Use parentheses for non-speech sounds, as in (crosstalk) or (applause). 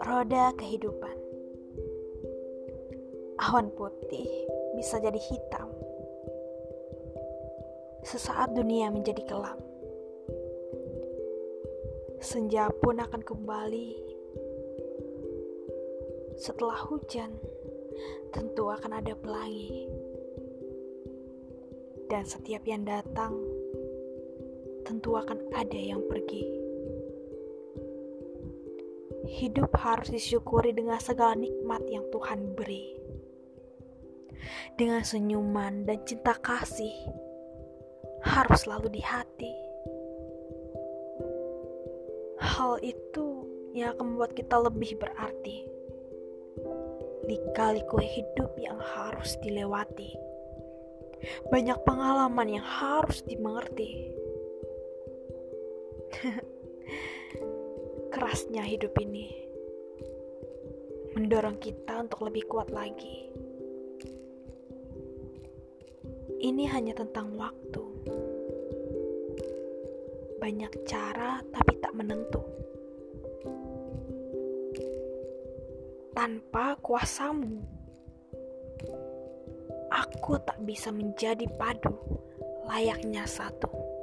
Roda kehidupan. Awan putih bisa jadi hitam. Sesaat dunia menjadi kelam. Senja pun akan kembali. Setelah hujan Tentu akan ada pelangi Dan setiap yang datang Tentu akan ada yang pergi hidup harus disyukuri dengan segala nikmat yang Tuhan beri. Dengan senyuman dan cinta kasih harus selalu di hati. Hal itu yang akan membuat kita lebih berarti. Lika-liku hidup yang harus dilewati. Banyak pengalaman yang harus dimengerti. (laughs) kerasnya hidup ini mendorong kita untuk lebih kuat lagi. Ini hanya tentang waktu. Banyak cara, tapi tak menentu. Tanpa kuasamu, aku tak bisa menjadi padu layaknya satu.